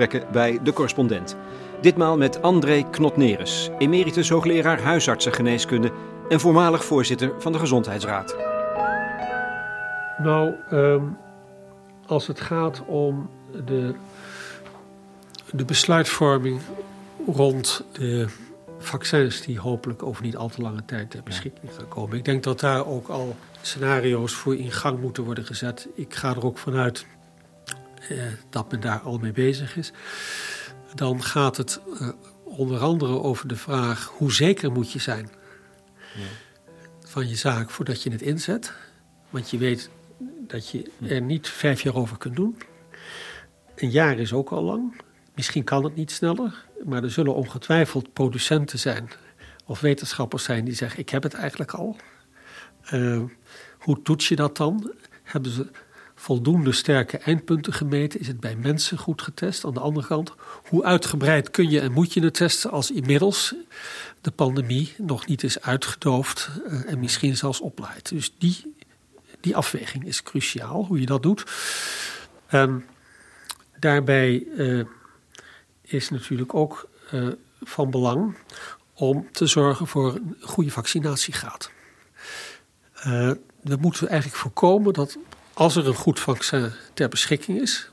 gesprekken bij De Correspondent. Ditmaal met André Knotneres, emeritus hoogleraar huisartsengeneeskunde en voormalig voorzitter van de Gezondheidsraad. Nou, ehm, als het gaat om de, de besluitvorming rond de vaccins die hopelijk over niet al te lange tijd ter beschikking gaan komen. Ik denk dat daar ook al scenario's voor in gang moeten worden gezet. Ik ga er ook vanuit dat men daar al mee bezig is. Dan gaat het eh, onder andere over de vraag hoe zeker moet je zijn ja. van je zaak voordat je het inzet. Want je weet dat je er niet vijf jaar over kunt doen. Een jaar is ook al lang. Misschien kan het niet sneller, maar er zullen ongetwijfeld producenten zijn of wetenschappers zijn die zeggen: Ik heb het eigenlijk al. Uh, hoe toets je dat dan? Hebben ze voldoende sterke eindpunten gemeten? Is het bij mensen goed getest? Aan de andere kant, hoe uitgebreid kun je en moet je het testen als inmiddels de pandemie nog niet is uitgedoofd uh, en misschien zelfs oplaait? Dus die, die afweging is cruciaal, hoe je dat doet. En daarbij. Uh, is natuurlijk ook uh, van belang om te zorgen voor een goede vaccinatiegraad. Uh, we moeten eigenlijk voorkomen dat als er een goed vaccin ter beschikking is,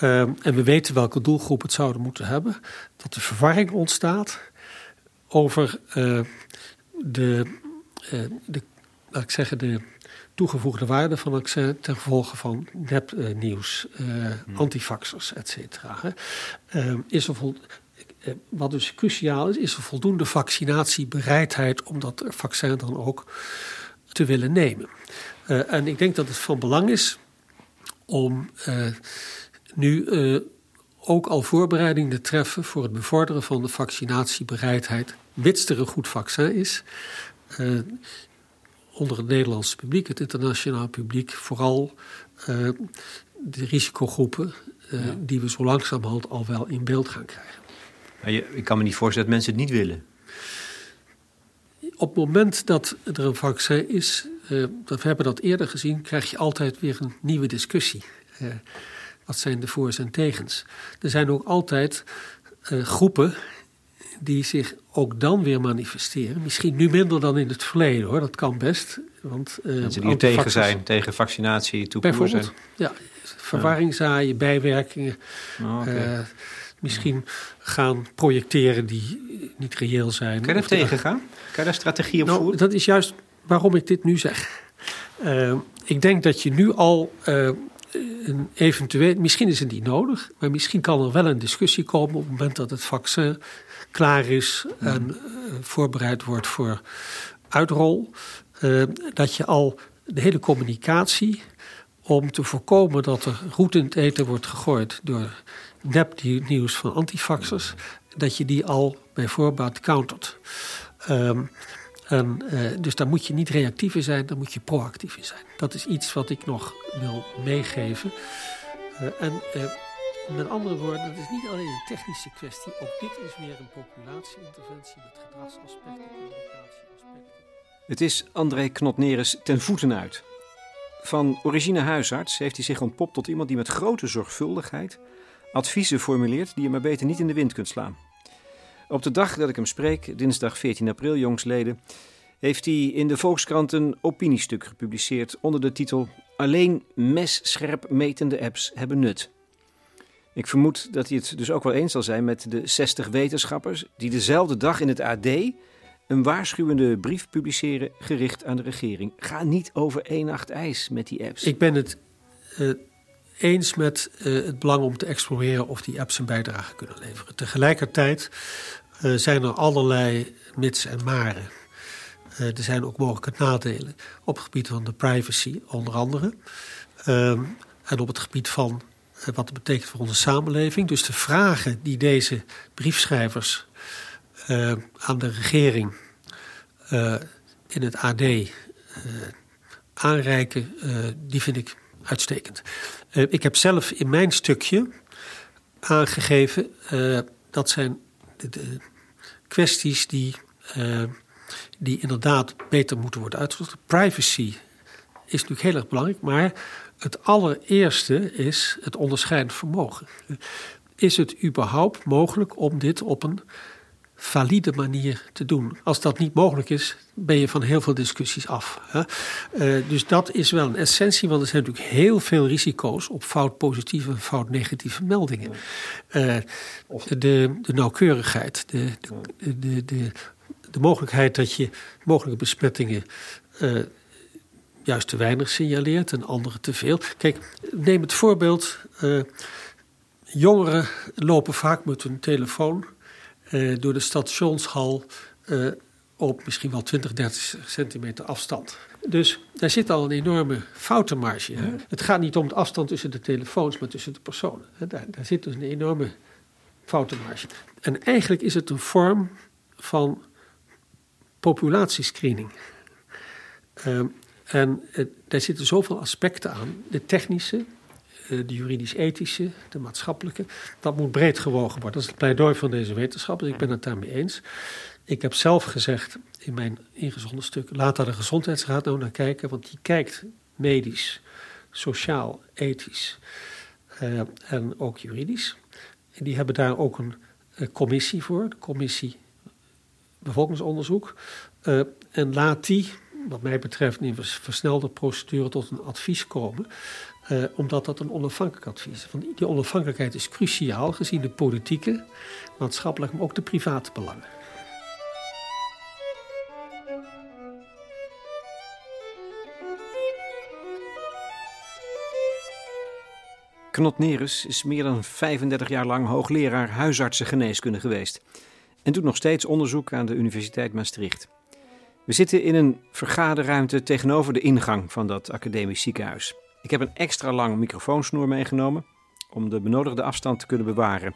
uh, en we weten welke doelgroep het zouden moeten hebben, dat er verwarring ontstaat over de, de, laat ik zeggen, de toegevoegde waarde van vaccin ten gevolge van nepnieuws, uh, hmm. antifaxers, et cetera. Is er wat dus cruciaal is, is er voldoende vaccinatiebereidheid om dat vaccin dan ook te willen nemen. Uh, en ik denk dat het van belang is om uh, nu ook al voorbereidingen te treffen voor het bevorderen van de vaccinatiebereidheid, mits er een goed vaccin is onder het Nederlandse publiek, het internationaal publiek, vooral de risicogroepen ja. die we zo langzamerhand al wel in beeld gaan krijgen. Je, ik kan me niet voorstellen dat mensen het niet willen. Op het moment dat er een vaccin is, uh, dat we hebben dat eerder gezien, krijg je altijd weer een nieuwe discussie. wat zijn de voor's en tegens? Er zijn ook altijd groepen die zich ook dan weer manifesteren. Misschien nu minder dan in het verleden hoor, dat kan best. Want, Mensen die tegen zijn, tegen vaccinatie, toepassen. Bijvoorbeeld, ja, verwarring zaaien, bijwerkingen. Oh, okay. misschien gaan projecteren die niet reëel zijn. Kan je daar tegen gaan? Kan je daar strategie op nou, voeren? Dat is juist waarom ik dit nu zeg. Uh, ik denk dat je nu al een eventueel, misschien is het niet nodig, maar misschien kan er wel een discussie komen op het moment dat het vaccin klaar is en uh, voorbereid wordt voor uitrol. Uh, dat je al de hele communicatie om te voorkomen dat er roet in het eten wordt gegooid door nepnieuws van antifaxers, dat je die al bij voorbaat countert. Um, en, uh, dus daar moet je niet reactief in zijn, daar moet je proactief in zijn. Dat is iets wat ik nog wil meegeven. Uh, en uh, met andere woorden, het is niet alleen een technische kwestie. Ook dit is weer een populatieinterventie met gedragsaspecten, communicatieaspecten. Het is André Knotneres ten voeten uit. Van origine huisarts heeft hij zich ontpopt tot iemand die met grote zorgvuldigheid adviezen formuleert die je maar beter niet in de wind kunt slaan. Op de dag dat ik hem spreek, dinsdag 14 april jongsleden, heeft hij in de Volkskrant een opiniestuk gepubliceerd onder de titel Alleen messcherp metende apps hebben nut. Ik vermoed dat hij het dus ook wel eens zal zijn met de 60 wetenschappers die dezelfde dag in het AD een waarschuwende brief publiceren gericht aan de regering. Ga niet over één nacht ijs met die apps. Ik ben het uh, eens met uh, het belang om te exploreren of die apps een bijdrage kunnen leveren. Tegelijkertijd zijn er allerlei mits en maren. er zijn ook mogelijke nadelen op het gebied van de privacy, onder andere. Ehm, en op het gebied van wat het betekent voor onze samenleving. Dus de vragen die deze briefschrijvers aan de regering in het AD aanreiken, die vind ik uitstekend. ik heb zelf in mijn stukje aangegeven dat zijn de, de kwesties die, die inderdaad beter moeten worden uitgezocht. Privacy is natuurlijk heel erg belangrijk, maar het allereerste is het onderscheidend vermogen. is het überhaupt mogelijk om dit op een valide manier te doen. Als dat niet mogelijk is, ben je van heel veel discussies af. Hè? Uh, dus dat is wel een essentie, want er zijn natuurlijk heel veel risico's op fout positieve en fout negatieve meldingen. Uh, de, de nauwkeurigheid, de, de, de, de, de, mogelijkheid dat je mogelijke besmettingen. Uh, juist te weinig signaleert en andere te veel. Kijk, neem het voorbeeld. jongeren lopen vaak met hun telefoon door de stationshal uh, op misschien wel 20, 30 centimeter afstand. Dus daar zit al een enorme foutenmarge. Hè? Het gaat niet om de afstand tussen de telefoons, maar tussen de personen. Daar, daar zit dus een enorme foutenmarge. En eigenlijk is het een vorm van populatiescreening. Uh, en daar zitten zoveel aspecten aan. De technische, eh, de juridisch-ethische, de maatschappelijke. Dat moet breed gewogen worden. Dat is het pleidooi van deze wetenschappers. Ik ben het daarmee eens. Ik heb zelf gezegd in mijn ingezonden stuk: laat daar de gezondheidsraad nou naar kijken, want die kijkt medisch, sociaal, ethisch uh, en ook juridisch. En die hebben daar ook een, een commissie voor, de commissie bevolkingsonderzoek. En laat die, wat mij betreft, in versnelde procedure tot een advies komen. Uh, omdat dat een onafhankelijk advies is. Want die onafhankelijkheid is cruciaal gezien de politieke, maatschappelijke, maar ook de private belangen. Knot Neres is meer dan 35 jaar lang hoogleraar huisartsengeneeskunde geweest en doet nog steeds onderzoek aan de Universiteit Maastricht. We zitten in een vergaderruimte tegenover de ingang van dat academisch ziekenhuis. Ik heb een extra lang microfoonsnoer meegenomen om de benodigde afstand te kunnen bewaren.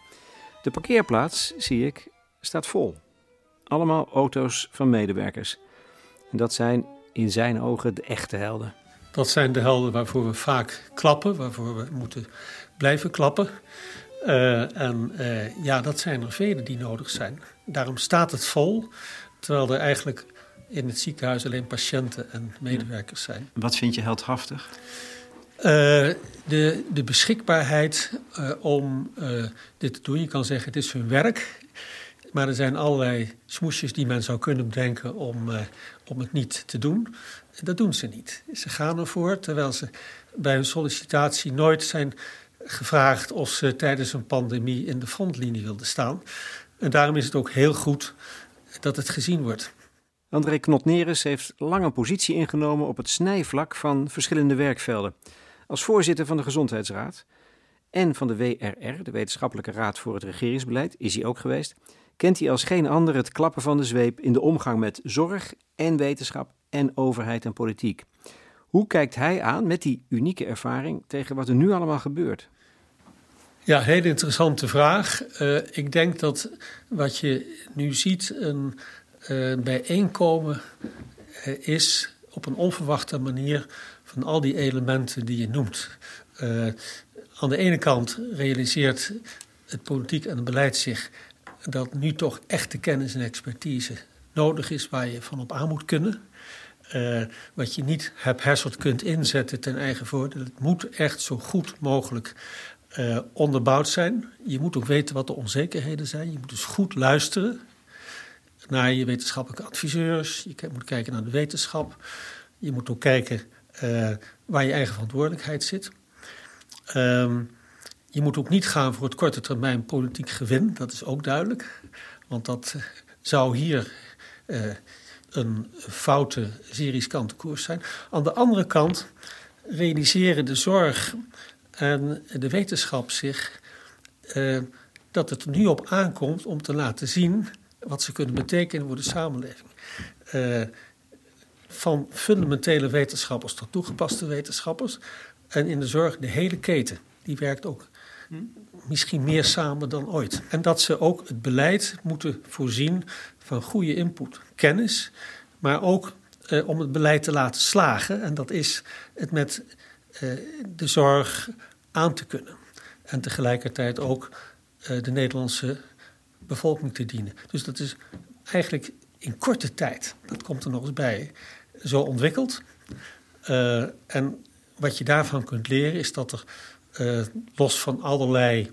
De parkeerplaats, zie ik, staat vol. Allemaal auto's van medewerkers. En dat zijn in zijn ogen de echte helden. Dat zijn de helden waarvoor we vaak klappen, waarvoor we moeten blijven klappen. Uh, en uh, ja, dat zijn er vele die nodig zijn. Daarom staat het vol, terwijl er eigenlijk in het ziekenhuis alleen patiënten en medewerkers zijn. Wat vind je heldhaftig? Uh, de, de beschikbaarheid uh, om uh, dit te doen. Je kan zeggen het is hun werk. Maar er zijn allerlei smoesjes die men zou kunnen bedenken om, om het niet te doen. Dat doen ze niet. Ze gaan ervoor, terwijl ze bij hun sollicitatie nooit zijn gevraagd of ze tijdens een pandemie in de frontlinie wilden staan. En daarom is het ook heel goed dat het gezien wordt. André Knotneres heeft lang een positie ingenomen op het snijvlak van verschillende werkvelden. Als voorzitter van de Gezondheidsraad en van de WRR, de Wetenschappelijke Raad voor het Regeringsbeleid, is hij ook geweest, kent hij als geen ander het klappen van de zweep in de omgang met zorg en wetenschap en overheid en politiek. Hoe kijkt hij aan met die unieke ervaring tegen wat er nu allemaal gebeurt? Ja, hele interessante vraag. Uh, ik denk dat wat je nu ziet een uh, bijeenkomen uh, is op een onverwachte manier al die elementen die je noemt. Uh, aan de ene kant realiseert het politiek en het beleid zich dat nu toch echte kennis en expertise nodig is waar je van op aan moet kunnen. Uh, wat je niet hebt herseld kunt inzetten ten eigen voordeel. Het moet echt zo goed mogelijk uh, onderbouwd zijn. Je moet ook weten wat de onzekerheden zijn. Je moet dus goed luisteren naar je wetenschappelijke adviseurs. Je moet kijken naar de wetenschap. Je moet ook kijken uh, waar je eigen verantwoordelijkheid zit. Um, je moet ook niet gaan voor het korte termijn politiek gewin, dat is ook duidelijk. Want dat zou hier uh, een foute, zeer riskante koers zijn. Aan de andere kant realiseren de zorg en de wetenschap zich uh, dat het er nu op aankomt om te laten zien wat ze kunnen betekenen voor de samenleving. Van fundamentele wetenschappers tot toegepaste wetenschappers. En in de zorg de hele keten. Die werkt ook misschien meer samen dan ooit. En dat ze ook het beleid moeten voorzien van goede input, kennis, maar ook eh, om het beleid te laten slagen. En dat is het met eh, de zorg aan te kunnen. En tegelijkertijd ook uh, de Nederlandse bevolking te dienen. Dus dat is eigenlijk in korte tijd, dat komt er nog eens bij, zo ontwikkeld. Uh, en wat je daarvan kunt leren is dat er uh, los van allerlei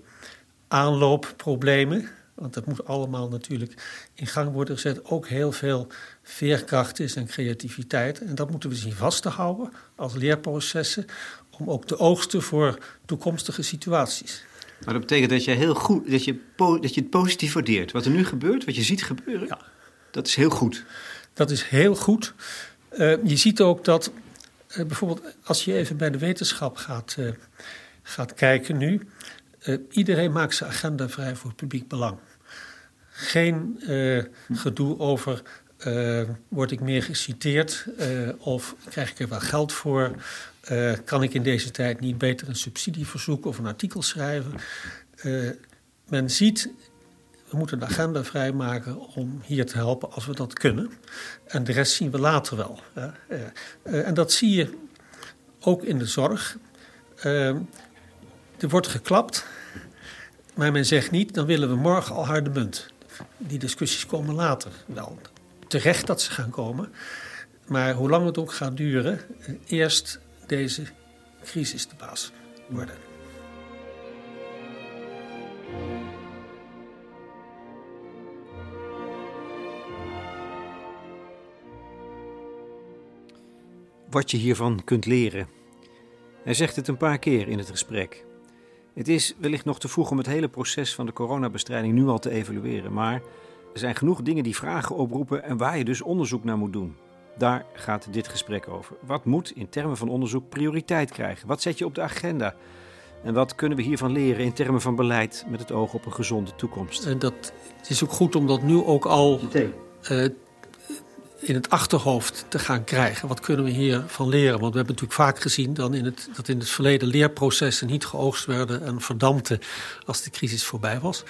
aanloopproblemen. Want dat moet allemaal natuurlijk in gang worden gezet. Ook heel veel veerkracht is en creativiteit. En dat moeten we zien vast te houden als leerprocessen. Om ook te oogsten voor toekomstige situaties. Maar dat betekent dat je, heel goed, dat je, dat je het positief waardeert. Wat er nu gebeurt, wat je ziet gebeuren, ja. dat is heel goed. Dat is heel goed. Uh, je ziet ook dat uh, bijvoorbeeld als je even bij de wetenschap gaat, uh, gaat kijken nu. iedereen maakt zijn agenda vrij voor het publiek belang. Geen gedoe over word ik meer geciteerd of krijg ik er wel geld voor kan ik in deze tijd niet beter een subsidie verzoeken of een artikel schrijven? Men ziet, we moeten de agenda vrijmaken om hier te helpen als we dat kunnen. En de rest zien we later wel. Uh, en dat zie je ook in de zorg. er wordt geklapt, maar men zegt niet, dan willen we morgen al harde munt. Die discussies komen later wel. Terecht dat ze gaan komen. Maar hoe lang het ook gaat duren, eerst deze crisis de baas worden. Wat je hiervan kunt leren. Hij zegt het een paar keer in het gesprek. Het is wellicht nog te vroeg om het hele proces van de coronabestrijding nu al te evalueren, maar er zijn genoeg dingen die vragen oproepen en waar je dus onderzoek naar moet doen. Daar gaat dit gesprek over. Wat moet in termen van onderzoek prioriteit krijgen? Wat zet je op de agenda? En wat kunnen we hiervan leren in termen van beleid met het oog op een gezonde toekomst? En dat het is ook goed om dat nu ook al uh, in het achterhoofd te gaan krijgen. Wat kunnen we hiervan leren? Want we hebben natuurlijk vaak gezien dan in het, dat in het verleden leerprocessen niet geoogst werden en verdampten als de crisis voorbij was.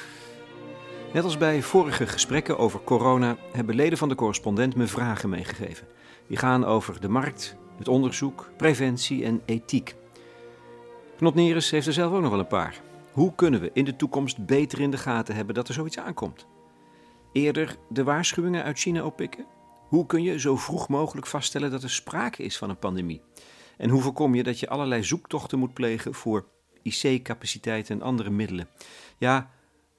Net als bij vorige gesprekken over corona hebben leden van de correspondent me vragen meegegeven. Die gaan over de markt, het onderzoek, preventie en ethiek. Knot Neres heeft er zelf ook nog wel een paar. Hoe kunnen we in de toekomst beter in de gaten hebben dat er zoiets aankomt? Eerder de waarschuwingen uit China oppikken? Hoe kun je zo vroeg mogelijk vaststellen dat er sprake is van een pandemie? En hoe voorkom je dat je allerlei zoektochten moet plegen voor IC-capaciteiten en andere middelen? Ja,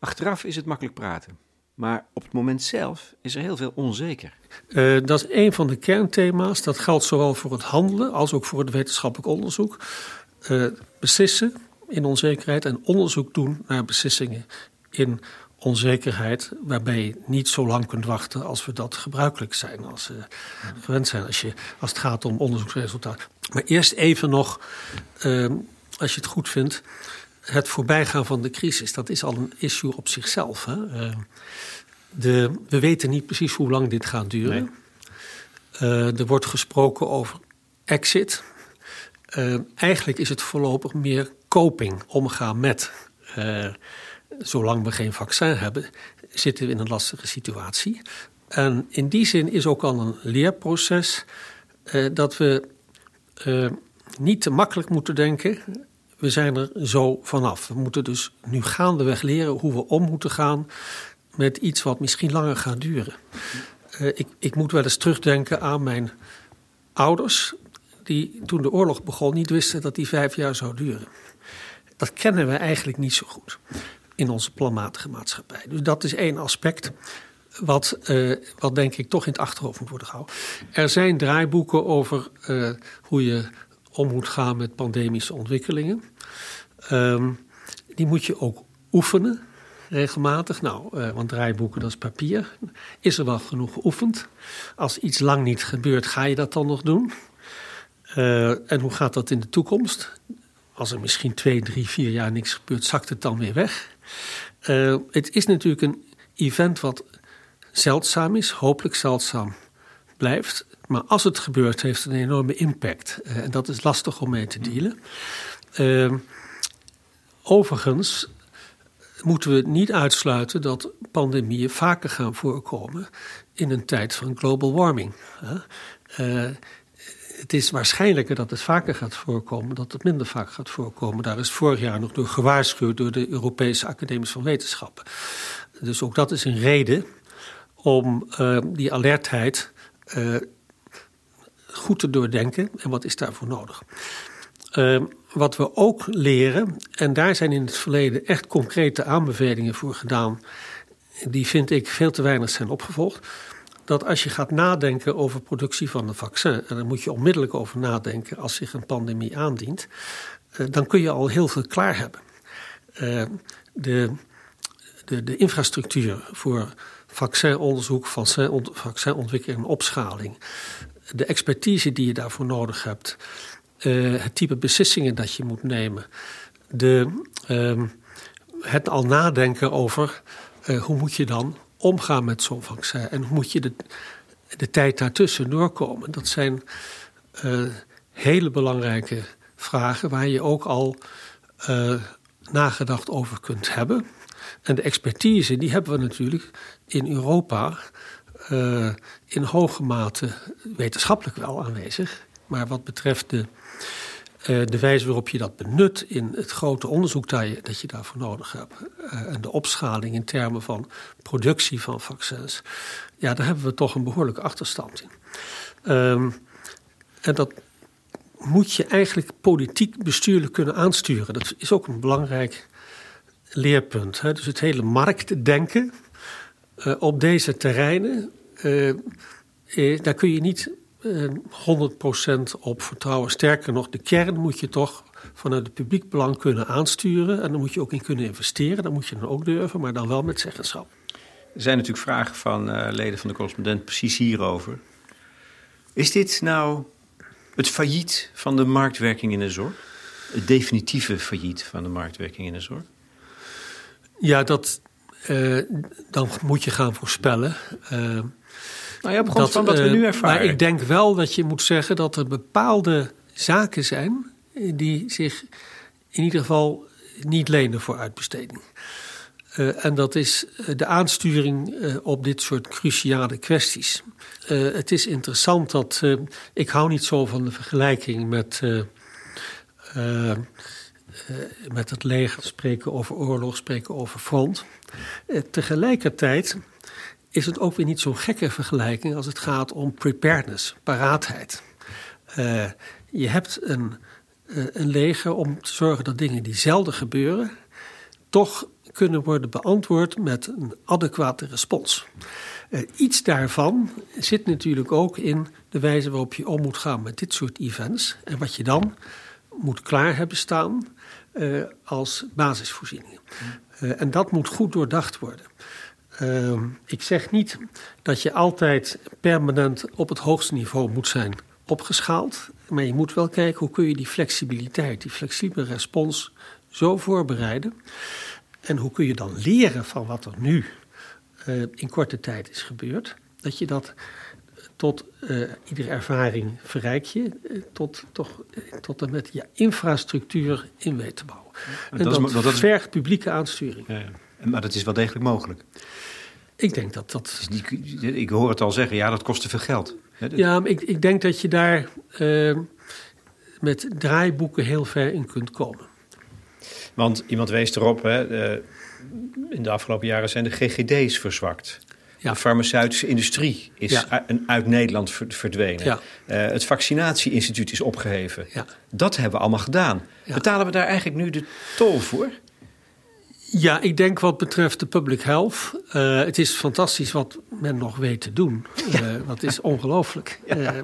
Achteraf is het makkelijk praten. Maar op het moment zelf is er heel veel onzeker. Uh, dat is een van de kernthema's. Dat geldt zowel voor het handelen als ook voor het wetenschappelijk onderzoek. Uh, beslissen in onzekerheid en onderzoek doen naar beslissingen in onzekerheid, waarbij je niet zo lang kunt wachten als we dat gebruikelijk zijn, als we gewend zijn als, je, als het gaat om onderzoeksresultaten. Maar eerst even nog, uh, als je het goed vindt, het voorbijgaan van de crisis, dat is al een issue op zichzelf. Hè? Uh, de, we weten niet precies hoe lang dit gaat duren. Uh, er wordt gesproken over exit. Uh, eigenlijk is het voorlopig meer coping, omgaan met. Zolang we geen vaccin hebben, zitten we in een lastige situatie. En in die zin is ook al een leerproces dat we niet te makkelijk moeten denken we zijn er zo vanaf. We moeten dus nu gaandeweg leren hoe we om moeten gaan met iets wat misschien langer gaat duren. Uh, ik, ik moet wel eens terugdenken aan mijn ouders, die toen de oorlog begon niet wisten dat die vijf jaar zou duren. Dat kennen we eigenlijk niet zo goed in onze planmatige maatschappij. Dus dat is één aspect wat, uh, wat denk ik toch in het achterhoofd moet worden gehouden. Er zijn draaiboeken over uh, hoe je om moet gaan met pandemische ontwikkelingen. Um, die moet je ook oefenen, regelmatig. Nou, uh, want draaiboeken, dat is papier. Is er wel genoeg geoefend? Als iets lang niet gebeurt, ga je dat dan nog doen? En hoe gaat dat in de toekomst? Als er misschien twee, drie, vier jaar niks gebeurt, zakt het dan weer weg. Uh, het is natuurlijk een event wat zeldzaam is, hopelijk zeldzaam blijft. Maar als het gebeurt, heeft het een enorme impact. Uh, en dat is lastig om mee te dealen. Uh, overigens moeten we niet uitsluiten dat pandemieën vaker gaan voorkomen in een tijd van global warming. Uh, het is waarschijnlijker dat het vaker gaat voorkomen, dat het minder vaak gaat voorkomen. Daar is vorig jaar nog door gewaarschuwd door de Europese Academie van Wetenschappen. Dus ook dat is een reden om uh, die alertheid uh, goed te doordenken en wat is daarvoor nodig. Uh, wat we ook leren, en daar zijn in het verleden echt concrete aanbevelingen voor gedaan, die vind ik veel te weinig zijn opgevolgd. Dat als je gaat nadenken over productie van een vaccin, en daar moet je onmiddellijk over nadenken als zich een pandemie aandient, eh, dan kun je al heel veel klaar hebben. Uh, de, de, de infrastructuur voor vaccinonderzoek, vaccinontwikkeling en opschaling, de expertise die je daarvoor nodig hebt, uh, het type beslissingen dat je moet nemen, de, uh, het al nadenken over hoe moet je dan omgaan met zo'n vaccin en hoe moet je de, de tijd daartussen doorkomen. Dat zijn hele belangrijke vragen waar je ook al nagedacht over kunt hebben. En de expertise, die hebben we natuurlijk in Europa uh, in hoge mate wetenschappelijk wel aanwezig. Maar wat betreft de, de wijze waarop je dat benut in het grote onderzoek dat je, dat je daarvoor nodig hebt. Uh, en de opschaling in termen van productie van vaccins. Ja, daar hebben we toch een behoorlijke achterstand in. Um, en dat moet je eigenlijk politiek bestuurlijk kunnen aansturen. Dat is ook een belangrijk leerpunt. Hè? Dus het hele marktdenken uh, op deze terreinen, daar kun je niet 100% op vertrouwen. Sterker nog, de kern moet je toch vanuit het publiek belang kunnen aansturen. En dan moet je ook in kunnen investeren. Dat moet je dan ook durven, maar dan wel met zeggenschap. Er zijn natuurlijk vragen van leden van de correspondent precies hierover. Is dit nou het failliet van de marktwerking in de zorg? Het definitieve failliet van de marktwerking in de zorg? Ja, dat, uh, dan moet je gaan voorspellen. Uh, nou ja, op grond van wat we nu eh, ervaren. Maar ik denk wel dat je moet zeggen dat er bepaalde zaken zijn die zich in ieder geval niet lenen voor uitbesteding. Uh, en dat is de aansturing uh, op dit soort cruciale kwesties. Uh, het is interessant dat ik hou niet zo van de vergelijking met met het leger spreken over oorlog, spreken over front. Tegelijkertijd is het ook weer niet zo'n gekke vergelijking als het gaat om preparedness, paraatheid. Uh, je hebt een, een leger om te zorgen dat dingen die zelden gebeuren, toch kunnen worden beantwoord met een adequate respons. Uh, iets daarvan zit natuurlijk ook in de wijze waarop je om moet gaan met dit soort events. En wat je dan moet klaar hebben staan als basisvoorzieningen. En dat moet goed doordacht worden. Uh, ik zeg niet dat je altijd permanent op het hoogste niveau moet zijn opgeschaald. Maar je moet wel kijken hoe kun je die flexibiliteit, die flexibele respons zo voorbereiden. En hoe kun je dan leren van wat er nu uh, in korte tijd is gebeurd. Dat je dat tot uh, iedere ervaring verrijk je, uh, tot, toch, tot en met ja, infrastructuur in weet te bouwen. en dat, dat, dat vergt publieke aansturing. Ja, ja. Maar dat is wel degelijk mogelijk. Ik denk dat dat. Dus ik hoor het al zeggen, ja, dat kost te veel geld. Ja, maar ik, ik denk dat je daar ehm, met draaiboeken heel ver in kunt komen. Want iemand wees erop, hè, in de afgelopen jaren zijn de GGD's verzwakt. Ja. De farmaceutische industrie is ja. uit Nederland verdwenen. Ja. Uh, het vaccinatieinstituut is opgeheven. Dat hebben we allemaal gedaan. Betalen we daar eigenlijk nu de tol voor? Ja, ik denk wat betreft de public health. Uh, het is fantastisch wat men nog weet te doen. Uh, dat is ongelooflijk.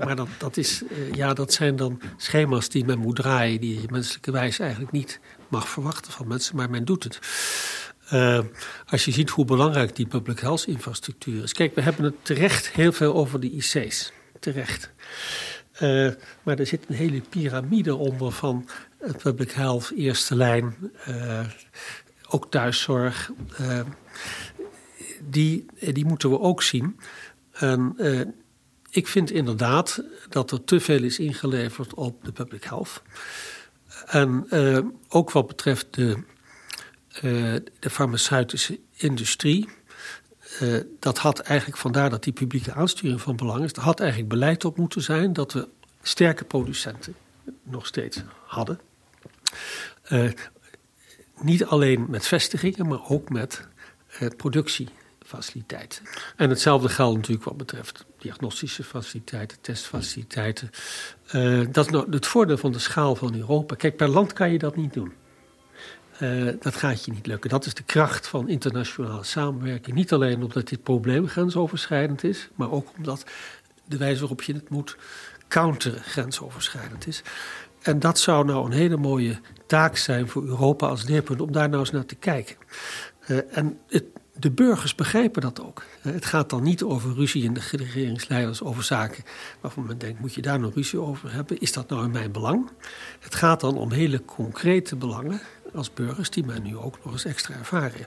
maar dat, dat, is, ja, dat zijn dan schema's die men moet draaien, die je menselijke wijze eigenlijk niet mag verwachten van mensen, maar men doet het. Als je ziet hoe belangrijk die public health infrastructuur is. Kijk, we hebben het terecht heel veel over de IC's. Terecht. Maar er zit een hele piramide onder van public health, eerste lijn, uh, ook thuiszorg. die, die moeten we ook zien. En ik vind inderdaad dat er te veel is ingeleverd op de public health. En ook wat betreft de de farmaceutische industrie. Dat had eigenlijk vandaar dat die publieke aansturing van belang is. Er had eigenlijk beleid op moeten zijn dat we sterke producenten nog steeds hadden. Niet alleen met vestigingen, maar ook met productie faciliteiten. En hetzelfde geldt natuurlijk wat betreft diagnostische faciliteiten, testfaciliteiten. Uh, dat is nou het voordeel van de schaal van Europa. Kijk, per land kan je dat niet doen. Uh, dat gaat je niet lukken. Dat is de kracht van internationale samenwerking. Niet alleen omdat dit probleem grensoverschrijdend is, maar ook omdat de wijze waarop je het moet counteren grensoverschrijdend is. En dat zou nou een hele mooie taak zijn voor Europa als leerpunt om daar nou eens naar te kijken. Uh, en de burgers begrijpen dat ook. Het gaat dan niet over ruzie in de regeringsleiders over zaken waarvan men denkt: moet je daar nog ruzie over hebben? Is dat nou in mijn belang? Het gaat dan om hele concrete belangen als burgers die men nu ook nog eens extra ervaren.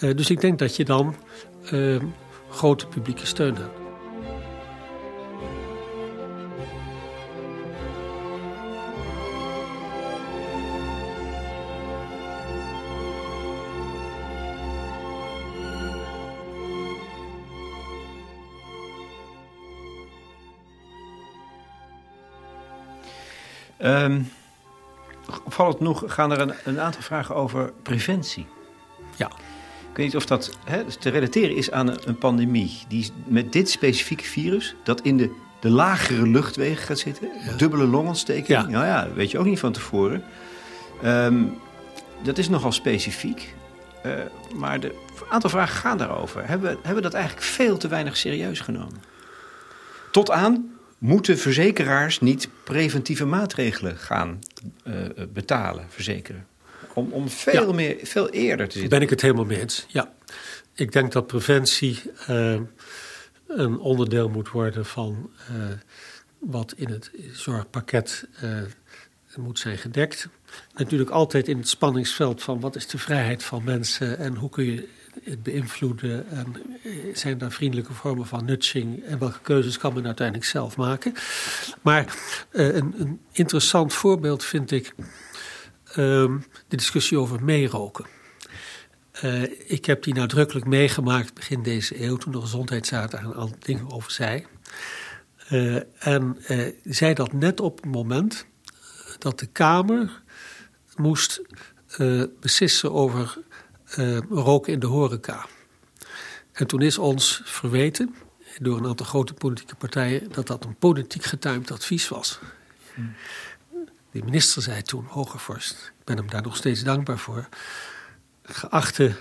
Uh, dus ik denk dat je dan grote publieke steun hebt. Um, opvallend genoeg gaan er een, een, aantal vragen over preventie. Ja. Ik weet niet of dat hè, te relateren is aan een, een, pandemie. Die met dit specifieke virus, dat in de, de lagere luchtwegen gaat zitten. Dubbele longontsteking. Ja. Nou ja, dat weet je ook niet van tevoren. Um, dat is nogal specifiek. Uh, maar een aantal vragen gaan daarover. Hebben, hebben we dat eigenlijk veel te weinig serieus genomen? Tot aan moeten verzekeraars niet preventieve maatregelen gaan uh, betalen, verzekeren? Om, om veel, ja. meer, veel eerder te zitten. Ben ik het helemaal mee eens, ja. Ik denk dat preventie uh, een onderdeel moet worden van wat in het zorgpakket moet zijn gedekt. Natuurlijk altijd in het spanningsveld van wat is de vrijheid van mensen en hoe kun je het beïnvloeden? En eh, zijn daar vriendelijke vormen van nudging? En welke keuzes kan men uiteindelijk zelf maken? Maar uh, een, interessant voorbeeld vind ik uh, de discussie over meeroken. Uh, ik heb die nadrukkelijk meegemaakt begin deze eeuw, toen de gezondheidsraad daar een aantal dingen over zei. en zei dat net op het moment dat de Kamer moest beslissen over uh, roken in de horeca. En toen is ons verweten door een aantal grote politieke partijen dat dat een politiek getuimd advies was. De minister zei toen, Hogervorst, ik ben hem daar nog steeds dankbaar voor. Geachte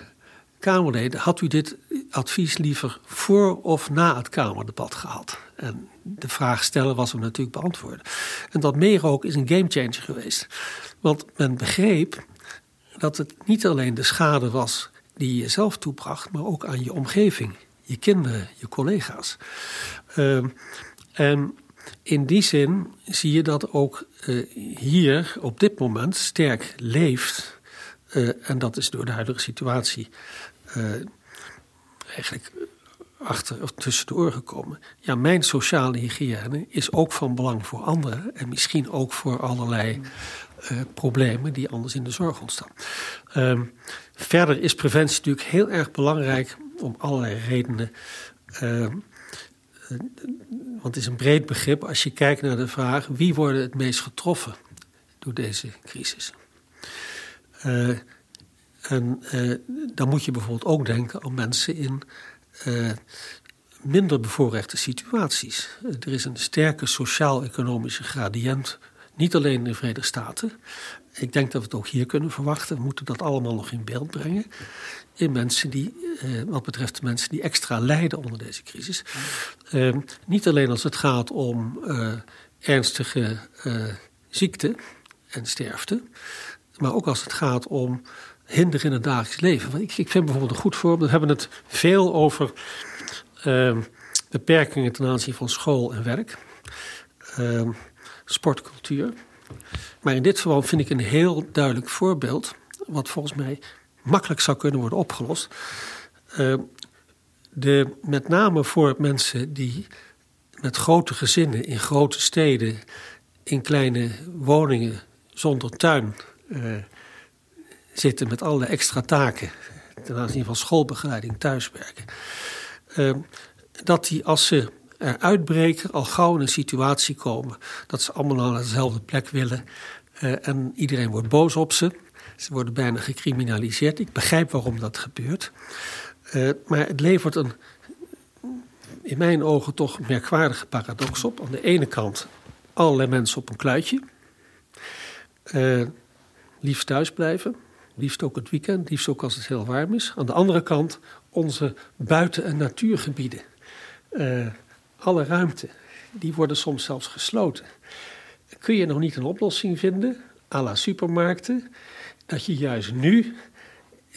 Kamerleden, had u dit advies liever voor of na het Kamerdebat gehad? En de vraag stellen was hem natuurlijk beantwoorden. En dat meeroken is een gamechanger geweest. Want men begreep dat het niet alleen de schade was die je zelf toebracht, maar ook aan je omgeving, je kinderen, je collega's. Uh, en in die zin zie je dat ook uh, hier op dit moment sterk leeft. Uh, en dat is door de huidige situatie uh, eigenlijk achter of tussen de oren gekomen. Ja, mijn sociale hygiëne is ook van belang voor anderen en misschien ook voor allerlei uh, problemen die anders in de zorg ontstaan. Uh, verder is preventie natuurlijk heel erg belangrijk om allerlei redenen. Uh, want het is een breed begrip als je kijkt naar de vraag wie worden het meest getroffen door deze crisis. Uh, en dan moet je bijvoorbeeld ook denken aan mensen in minder bevoorrechte situaties. Er is een sterke sociaal-economische gradient niet alleen in de Verenigde Staten. Ik denk dat we het ook hier kunnen verwachten. We moeten dat allemaal nog in beeld brengen. In mensen die, eh, wat betreft mensen die extra lijden onder deze crisis. Eh, niet alleen als het gaat om uh, ernstige eh, ziekte en sterfte. Maar ook als het gaat om hinder in het dagelijks leven. Ik, ik vind bijvoorbeeld een goed voorbeeld. We hebben het veel over beperkingen ten aanzien van school en werk sportcultuur. Maar in dit geval vind ik een heel duidelijk voorbeeld, wat volgens mij makkelijk zou kunnen worden opgelost. Uh, de, met name voor mensen die met grote gezinnen in grote steden, in kleine woningen zonder tuin uh, zitten met alle extra taken ten aanzien van schoolbegeleiding, thuiswerken. Uh, dat die als ze uitbreken, al gauw in een situatie komen dat ze allemaal naar dezelfde plek willen. Uh, en iedereen wordt boos op ze. Ze worden bijna gecriminaliseerd. Ik begrijp waarom dat gebeurt. Uh, maar het levert een, in mijn ogen toch merkwaardige paradox op. Aan de ene kant allerlei mensen op een kluitje. Uh, liefst thuis blijven. Liefst ook het weekend, liefst ook als het heel warm is. Aan de andere kant onze buiten- en natuurgebieden. Alle ruimte, die worden soms zelfs gesloten. Kun je nog niet een oplossing vinden, à la supermarkten, dat je juist nu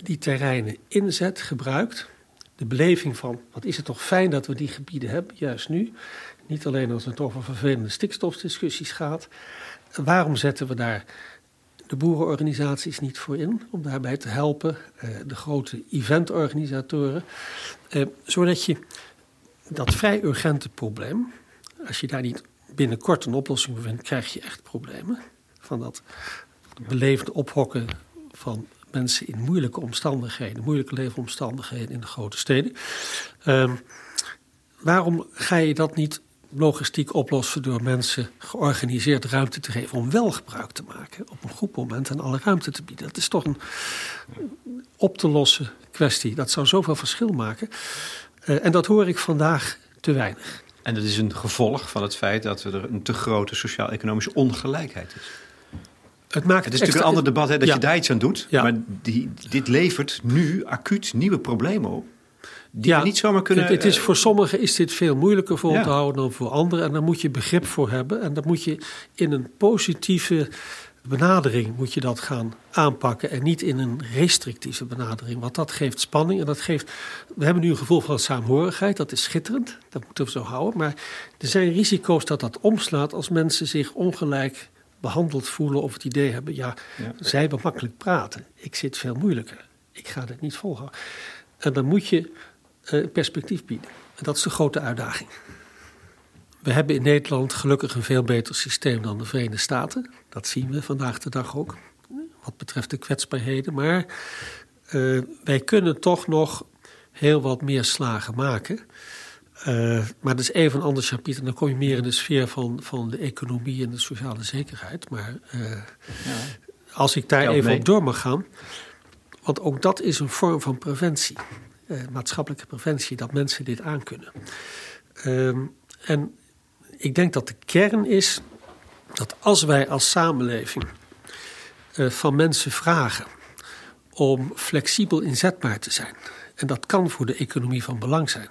die terreinen inzet, gebruikt. De beleving van, wat is het toch fijn dat we die gebieden hebben, juist nu. Niet alleen als het over vervelende stikstofdiscussies gaat. Waarom zetten we daar de boerenorganisaties niet voor in om daarbij te helpen, eh, de grote eventorganisatoren, eh, zodat je dat vrij urgente probleem, als je daar niet binnenkort een oplossing voor vindt, krijg je echt problemen. Van dat beleefde ophokken van mensen in moeilijke omstandigheden, moeilijke leefomstandigheden in de grote steden. Uh, waarom ga je dat niet logistiek oplossen door mensen georganiseerd ruimte te geven om wel gebruik te maken op een goed moment en alle ruimte te bieden? Dat is toch een op te lossen kwestie. Dat zou zoveel verschil maken. Uh, en dat hoor ik vandaag te weinig. En dat is een gevolg van het feit dat er een te grote sociaal-economische ongelijkheid is. Het, maakt het is natuurlijk een ander debat hè, dat je daar iets aan doet. Ja. Maar die, dit levert nu acuut nieuwe problemen op. Die ja, niet zomaar kunnen. Het, het, is, voor sommigen is dit veel moeilijker vol te houden dan voor anderen. En daar moet je begrip voor hebben. En dat moet je in een positieve benadering moet je dat gaan aanpakken. En niet in een restrictieve benadering. Want dat geeft spanning. En dat geeft. We hebben nu een gevoel van saamhorigheid. Dat is schitterend. Dat moeten we zo houden. Maar er zijn risico's dat dat omslaat als mensen zich ongelijk behandeld voelen of het idee hebben, ja, zij hebben makkelijk praten. Ik zit veel moeilijker. Ik ga dit niet volgen. En dan moet je uh, perspectief bieden. En dat is de grote uitdaging. We hebben in Nederland gelukkig een veel beter systeem dan de Verenigde Staten. Dat zien we vandaag de dag ook, wat betreft de kwetsbaarheden. Maar uh, wij kunnen toch nog heel wat meer slagen maken. Uh, maar dat is even een ander chapitre. Dan kom je meer in de sfeer van, van de economie en de sociale zekerheid. Maar uh, ja. als ik daar even op door mag gaan. Want ook dat is een vorm van preventie. Maatschappelijke preventie, dat mensen dit aankunnen. Ehm, en ik denk dat de kern is dat als wij als samenleving van mensen vragen om flexibel inzetbaar te zijn. En dat kan voor de economie van belang zijn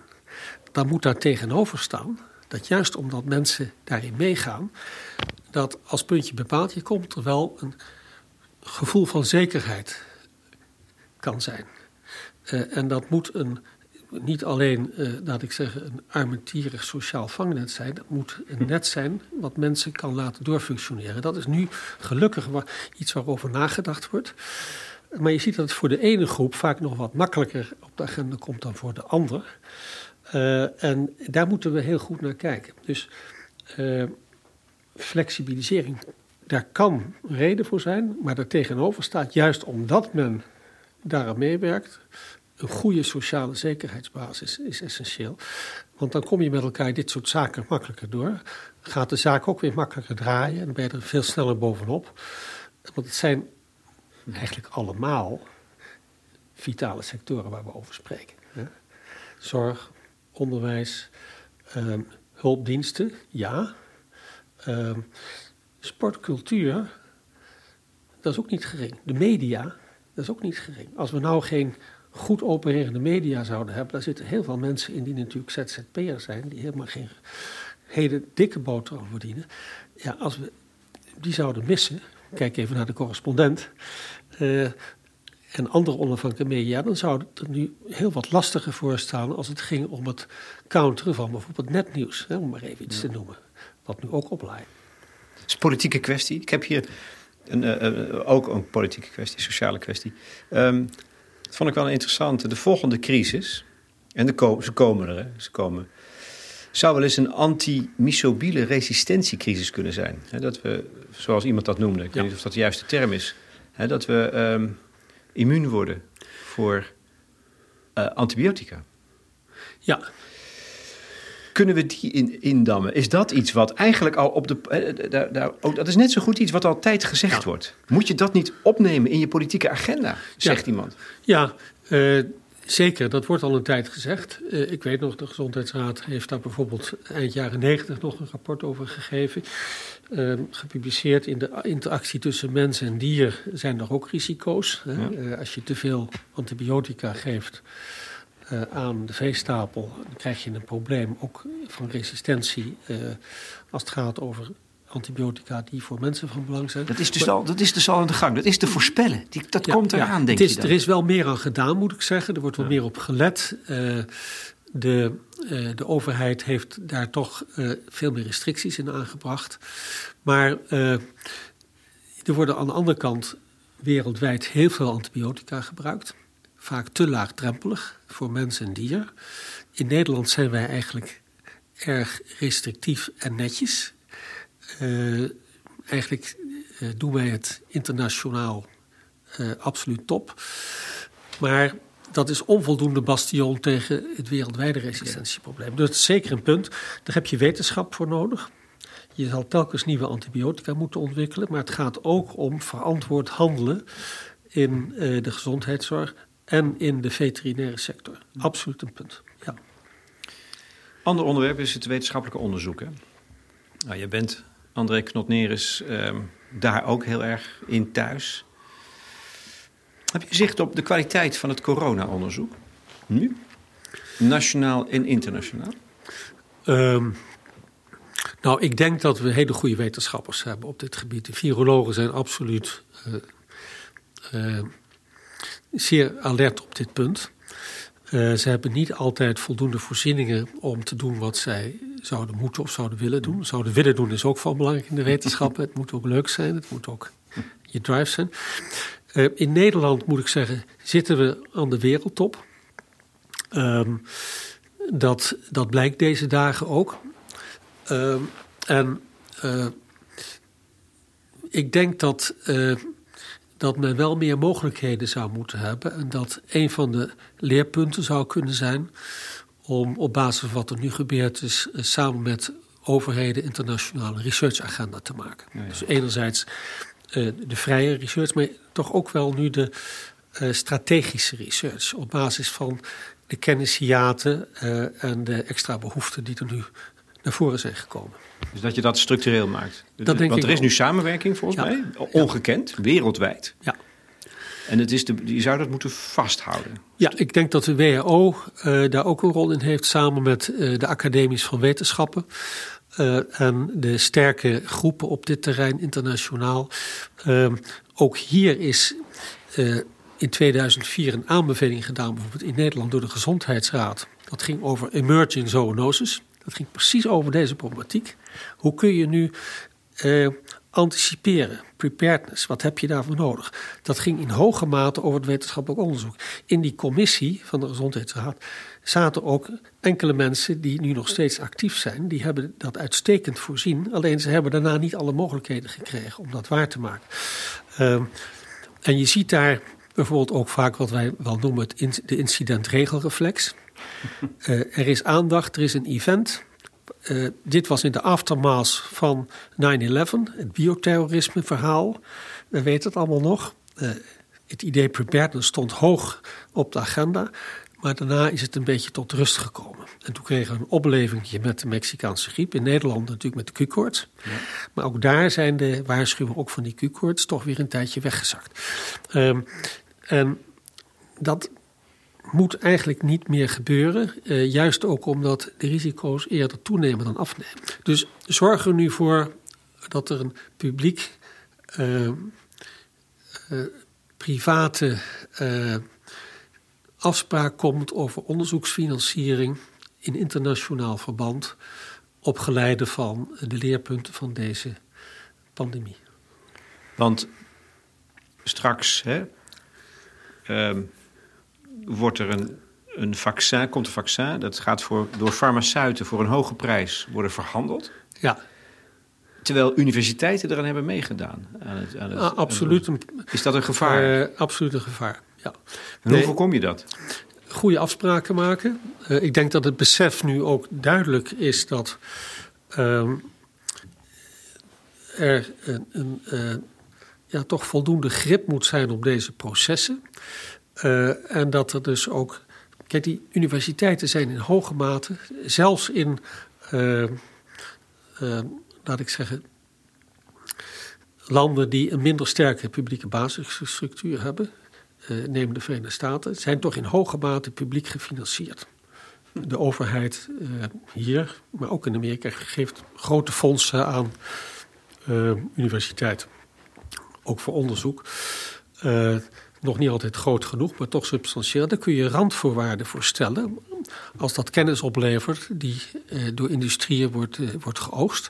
dan moet daar tegenover staan dat juist omdat mensen daarin meegaan, dat als puntje bepaald je komt er wel een gevoel van zekerheid kan zijn. Uh, en dat moet een, niet alleen, uh, laat ik zeggen, een armetierig sociaal vangnet zijn. Dat moet een net zijn wat mensen kan laten doorfunctioneren. Dat is nu gelukkig iets waarover nagedacht wordt. Maar je ziet dat het voor de ene groep vaak nog wat makkelijker op de agenda komt dan voor de ander. Uh, en daar moeten we heel goed naar kijken. Dus uh, flexibilisering, daar kan reden voor zijn, maar daartegenover staat juist omdat men daaraan meewerkt, een goede sociale zekerheidsbasis is essentieel. Want dan kom je met elkaar dit soort zaken makkelijker door. Gaat de zaak ook weer makkelijker draaien en ben je er veel sneller bovenop. Want het zijn eigenlijk allemaal vitale sectoren waar we over spreken. Zorg, onderwijs, um, hulpdiensten, ja. Um, sport, cultuur, dat is ook niet gering. De media, dat is ook niet gering. Als we nou geen goed opererende media zouden hebben, daar zitten heel veel mensen in die natuurlijk ZZP'er zijn, die helemaal geen hele dikke boterham verdienen. Ja, als we die zouden missen, kijk even naar de correspondent, uh, en andere onafhankelijke media, dan zou het er nu heel wat lastiger voor staan als het ging om het counteren van bijvoorbeeld netnieuws, hè, om maar even iets te noemen, wat nu ook oplaait. Het is een politieke kwestie. Ik heb hier een, uh, ook een politieke kwestie, sociale kwestie. Um, dat vond ik wel interessant. De volgende crisis, en de ko ze komen er, hè, ze komen, zou wel eens een antimisobiele resistentiecrisis kunnen zijn. dat we, zoals iemand dat noemde, ik weet niet of dat de juiste term is, dat we um, immuun worden voor uh, antibiotica. Ja. Kunnen we die in, indammen? Is dat iets wat eigenlijk al op de. Uh, daar, daar, ook, dat is net zo goed iets wat altijd gezegd ja. wordt. Moet je dat niet opnemen in je politieke agenda, zegt ja. iemand? Ja, uh, Zeker, dat wordt al een tijd gezegd. Uh, ik weet nog, de Gezondheidsraad heeft daar bijvoorbeeld eind jaren negentig nog een rapport over gegeven. Uh, gepubliceerd in de interactie tussen mens en dier zijn er ook risico's. Ja. Uh, als je te veel antibiotica geeft aan de veestapel, dan krijg je een probleem ook van resistentie als het gaat over antibiotica die voor mensen van belang zijn. Dat is dus, al, dat is dus al aan de gang. Dat is te voorspellen. Die, dat komt eraan, ja, denk is, je Er is wel meer aan gedaan, moet ik zeggen. Er wordt wel meer op gelet. Uh, de, de overheid heeft daar toch veel meer restricties in aangebracht. Maar er worden aan de andere kant wereldwijd heel veel antibiotica gebruikt. Vaak te laagdrempelig voor mens en dier. In Nederland zijn wij eigenlijk erg restrictief en netjes. Uh, eigenlijk uh, doen wij het internationaal uh, absoluut top. Maar dat is onvoldoende bastion tegen het wereldwijde resistentieprobleem. Dus dat is zeker een punt. Daar heb je wetenschap voor nodig. Je zal telkens nieuwe antibiotica moeten ontwikkelen. Maar het gaat ook om verantwoord handelen in de gezondheidszorg en in de veterinaire sector. Absoluut een punt. Ja. Ander onderwerp is het wetenschappelijke onderzoek. Hè? Nou, je bent André Knotneris uh, daar ook heel erg in thuis. Heb je zicht op de kwaliteit van het corona-onderzoek? Nu? Nationaal en internationaal? Um, nou, ik denk dat we hele goede wetenschappers hebben op dit gebied. De virologen zijn absoluut uh, uh, zeer alert op dit punt. Uh, ze hebben niet altijd voldoende voorzieningen om te doen wat zij zouden moeten of zouden willen doen. Zouden willen doen is ook van belangrijk in de wetenschap. Het moet ook leuk zijn, het moet ook je drive zijn. Uh, in Nederland moet ik zeggen, zitten we aan de wereldtop. Um, dat, dat blijkt deze dagen ook. Um, en uh, ik denk dat dat men wel meer mogelijkheden zou moeten hebben. En dat een van de leerpunten zou kunnen zijn om op basis van wat er nu gebeurt is, eh, samen met overheden internationale researchagenda te maken. Ja, ja. Dus enerzijds uh, de vrije research, maar toch ook wel nu de uh, strategische research op basis van de kennishiaten uh, en de extra behoeften die er nu naar voren zijn gekomen. Dus dat je dat structureel maakt. Dat denk Want er is nu samenwerking volgens ja. mij, ongekend, wereldwijd. Ja. En het is de, je zou dat moeten vasthouden. Ja, ik denk dat de WHO uh, daar ook een rol in heeft, samen met uh, de academies van wetenschappen. Uh, en de sterke groepen op dit terrein internationaal. ook hier is in 2004 een aanbeveling gedaan, bijvoorbeeld in Nederland door de Gezondheidsraad. Dat ging over emerging zoonoses. Dat ging precies over deze problematiek. Hoe kun je nu uh, anticiperen, preparedness, wat heb je daarvoor nodig? Dat ging in hoge mate over het wetenschappelijk onderzoek. In die commissie van de Gezondheidsraad zaten ook enkele mensen die nu nog steeds actief zijn. Die hebben dat uitstekend voorzien. Alleen ze hebben daarna niet alle mogelijkheden gekregen om dat waar te maken. Uh, en je ziet daar bijvoorbeeld ook vaak wat wij wel noemen het de incidentregelreflex. Uh, er is aandacht, er is een event. Uh, dit was in de aftermath van 9-11, het bioterrorisme verhaal. We weten het allemaal nog. Uh, het idee preparedness stond hoog op de agenda. Maar daarna is het een beetje tot rust gekomen. En toen kregen we een opleving met de Mexicaanse griep. In Nederland natuurlijk met de Q-koorts. Ja. Maar ook daar zijn de waarschuwingen ook van die Q-koorts toch weer een tijdje weggezakt. Um, en dat moet eigenlijk niet meer gebeuren. Uh, juist ook omdat de risico's eerder toenemen dan afnemen. Dus zorg er nu voor dat er een publiek, uh, uh, private afspraak komt over onderzoeksfinanciering in internationaal verband. op geleide van de leerpunten van deze pandemie. Want straks, hè, um, wordt er een, een vaccin, komt een vaccin, dat gaat voor, door farmaceuten voor een hoge prijs worden verhandeld. Ja. Terwijl universiteiten eraan hebben meegedaan. Aan het, aan het, ah, absoluut. Aan het, is dat een gevaar? Uh, absoluut een gevaar, ja. En nee, hoe voorkom je dat? Goede afspraken maken. Uh, ik denk dat het besef nu ook duidelijk is dat um, er een, een uh, ja, toch voldoende grip moet zijn op deze processen. Uh, en dat er dus ook Kijk, die universiteiten zijn in hoge mate, zelfs in, uh, uh, laat ik zeggen, landen die een minder sterke publieke basisstructuur hebben, neem de Verenigde Staten, zijn toch in hoge mate publiek gefinancierd. De overheid hier, maar ook in Amerika, geeft grote fondsen aan universiteiten. Ook voor onderzoek nog niet altijd groot genoeg, maar toch substantieel. Daar kun je randvoorwaarden voor stellen. Als dat kennis oplevert die eh, door industrieën wordt, eh, wordt geoogst.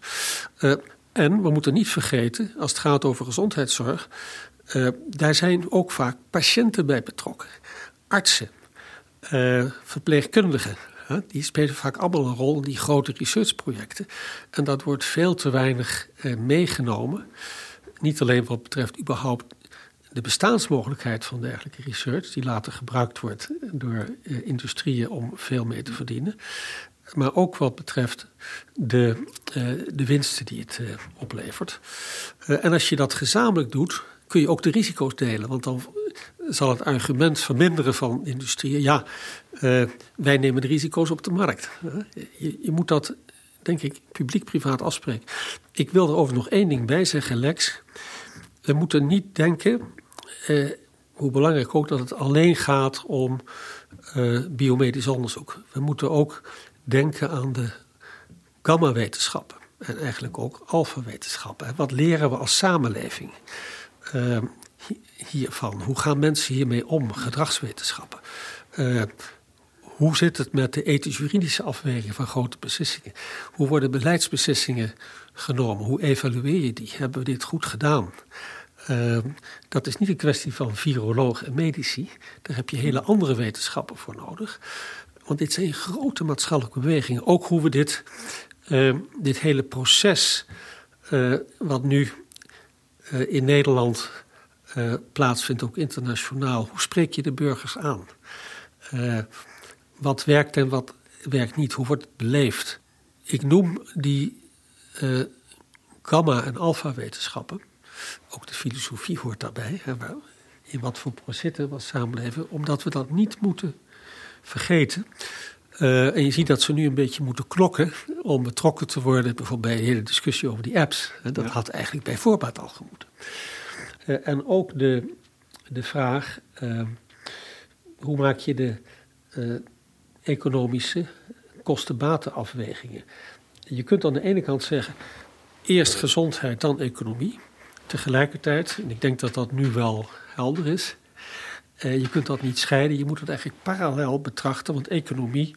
Uh, en we moeten niet vergeten, als het gaat over gezondheidszorg, daar zijn ook vaak patiënten bij betrokken. Artsen, verpleegkundigen. die spelen vaak allemaal een rol in die grote researchprojecten. En dat wordt veel te weinig meegenomen. Niet alleen wat betreft überhaupt de bestaansmogelijkheid van dergelijke research, die later gebruikt wordt door uh, industrieën om veel mee te verdienen, maar ook wat betreft de, uh, de winsten die het uh, oplevert. en als je dat gezamenlijk doet, kun je ook de risico's delen, want dan zal het argument verminderen van industrieën, ja, wij nemen de risico's op de markt. Je, je moet dat, denk ik, publiek-privaat afspreken. Ik wil er over nog één ding bij zeggen, Lex. We moeten niet denken eh, hoe belangrijk ook dat het alleen gaat om eh, biomedisch onderzoek. We moeten ook denken aan de gamma-wetenschappen en eigenlijk ook alfa-wetenschappen. Wat leren we als samenleving uh, hiervan? Hoe gaan mensen hiermee om? Gedragswetenschappen. Uh, hoe zit het met de ethisch-juridische afweging van grote beslissingen? Hoe worden beleidsbeslissingen genomen? Hoe evalueer je die? Hebben we dit goed gedaan? Uh, dat is niet een kwestie van virologen en medici. Daar heb je hele andere wetenschappen voor nodig. Want dit zijn grote maatschappelijke bewegingen. Ook hoe we dit, uh, dit hele proces, uh, wat nu in Nederland plaatsvindt, ook internationaal, hoe spreek je de burgers aan? wat werkt en wat werkt niet? Hoe wordt het beleefd? Ik noem die gamma- en alfa-wetenschappen ook de filosofie hoort daarbij. Hè, in wat voor processen we samenleven, omdat we dat niet moeten vergeten. Uh, en je ziet dat ze nu een beetje moeten klokken om betrokken te worden, bijvoorbeeld bij de hele discussie over die apps. Dat had eigenlijk bij voorbaat al gemoeten. Uh, en ook de, de vraag: uh, hoe maak je de economische kosten-batenafwegingen? Je kunt aan de ene kant zeggen: eerst gezondheid, dan economie. Tegelijkertijd, en ik denk dat dat nu wel helder is, eh, je kunt dat niet scheiden. Je moet het eigenlijk parallel betrachten, want economie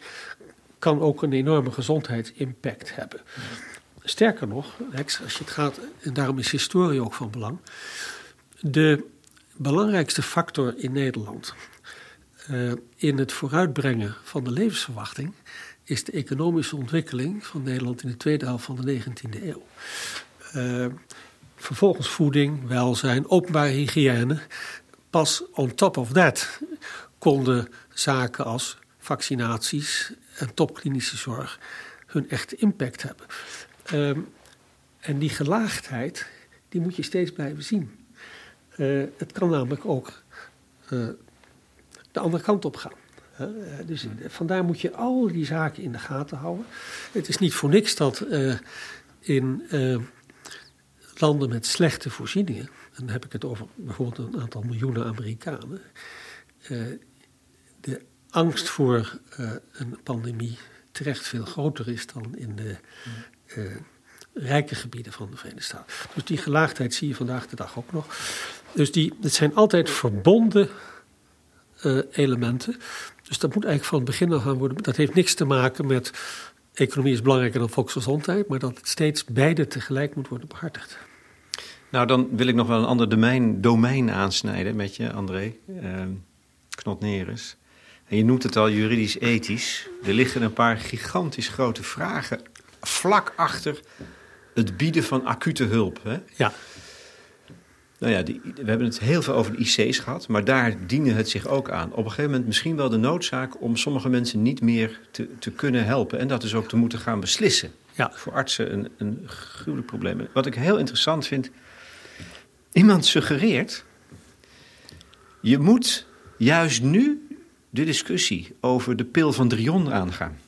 kan ook een enorme gezondheidsimpact hebben. Sterker nog, Lex, als je het gaat, en daarom is historie ook van belang. De belangrijkste factor in Nederland uh, in het vooruitbrengen van de levensverwachting is de economische ontwikkeling van Nederland in de tweede helft van de 19e eeuw. Uh, vervolgens voeding, welzijn, openbare hygiëne. Pas on top of that konden zaken als vaccinaties en topklinische zorg hun echte impact hebben. Um, en die gelaagdheid, die moet je steeds blijven zien. Uh, het kan namelijk ook uh, de andere kant op gaan. Dus vandaar moet je al die zaken in de gaten houden. Het is niet voor niks dat in landen met slechte voorzieningen, en dan heb ik het over bijvoorbeeld een aantal miljoenen Amerikanen, uh, de angst voor uh, een pandemie terecht veel groter is dan in de uh, rijke gebieden van de Verenigde Staten. Dus die gelaagdheid zie je vandaag de dag ook nog. Dus die, het zijn altijd verbonden elementen. Dus dat moet eigenlijk van het begin af aan worden. Dat heeft niks te maken met economie is belangrijker dan volksgezondheid, maar dat het steeds beide tegelijk moet worden behartigd. Nou, dan wil ik nog wel een ander domein, domein aansnijden met je, André. Uh, Knotneres. En je noemt het al juridisch-ethisch. Er liggen een paar gigantisch grote vragen vlak achter het bieden van acute hulp. Hè? Ja. Nou ja, die, we hebben het heel veel over de IC's gehad, maar daar diende het zich ook aan. Op een gegeven moment misschien wel de noodzaak om sommige mensen niet meer te, te kunnen helpen. En dat is ook te moeten gaan beslissen. Ja. Voor artsen een, een gruwelijk probleem. Wat ik heel interessant vind, Iemand suggereert, je moet juist nu de discussie over de pil van Drion aangaan.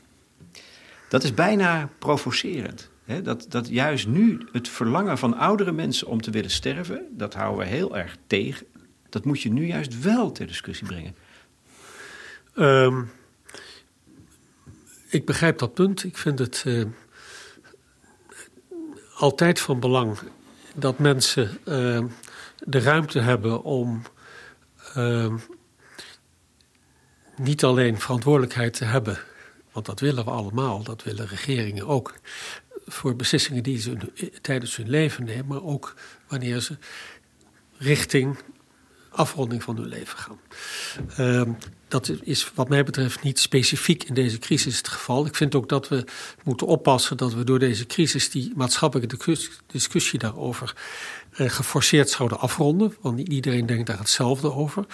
Dat is bijna provocerend. Dat, dat juist nu het verlangen van oudere mensen om te willen sterven, dat houden we heel erg tegen. Dat moet je nu juist wel ter discussie brengen. Ehm, ik begrijp dat punt. Ik vind het uh, altijd van belang dat mensen uh, de ruimte hebben om uh, niet alleen verantwoordelijkheid te hebben, want dat willen we allemaal, dat willen regeringen ook, voor beslissingen die ze tijdens hun leven nemen, maar ook wanneer ze richting afronding van hun leven gaan. Uh, dat is wat mij betreft niet specifiek in deze crisis het geval. Ik vind ook dat we moeten oppassen dat we door deze crisis die maatschappelijke discussie daarover uh, geforceerd zouden afronden. Want niet iedereen denkt daar hetzelfde over.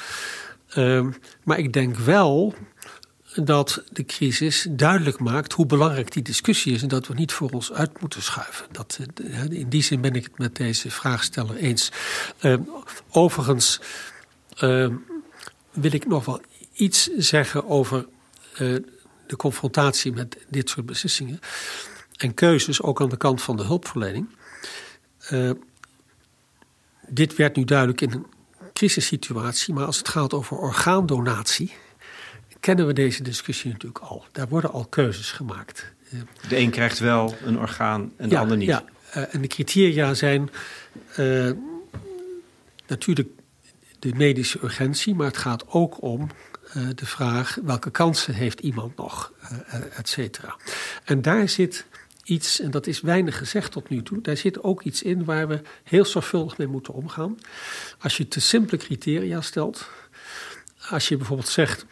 Uh, maar ik denk wel dat de crisis duidelijk maakt hoe belangrijk die discussie is en dat we niet voor ons uit moeten schuiven. Dat, eh, in die zin ben ik het met deze vraagsteller eens. Uh, overigens uh, wil ik nog wel iets zeggen over de confrontatie met dit soort beslissingen en keuzes, ook aan de kant van de hulpverlening. Dit werd nu duidelijk in een crisissituatie, maar als het gaat over orgaandonatie, kennen we deze discussie natuurlijk al. Daar worden al keuzes gemaakt. De een krijgt wel een orgaan en de ander niet. Ja, uh, en de criteria zijn uh, natuurlijk de medische urgentie, maar het gaat ook om uh, de vraag welke kansen heeft iemand nog, et cetera. En daar zit iets, en dat is weinig gezegd tot nu toe, daar zit ook iets in waar we heel zorgvuldig mee moeten omgaan. Als je te simpele criteria stelt, als je bijvoorbeeld zegt,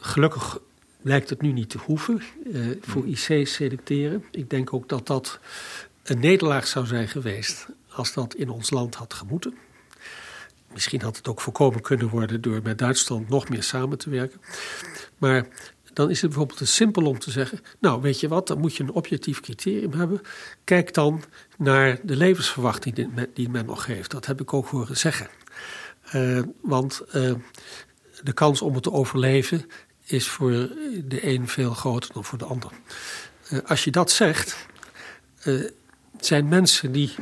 gelukkig lijkt het nu niet te hoeven uh, voor IC's selecteren. Ik denk ook dat dat een nederlaag zou zijn geweest als dat in ons land had gemoeten. Misschien had het ook voorkomen kunnen worden door met Duitsland nog meer samen te werken. Maar dan is het bijvoorbeeld te simpel om te zeggen: Nou, weet je wat, dan moet je een objectief criterium hebben. Kijk dan naar de levensverwachting die men, die men nog heeft. Dat heb ik ook horen zeggen. Uh, want uh, de kans om het te overleven is voor de een veel groter dan voor de ander. Uh, als je dat zegt, zijn mensen die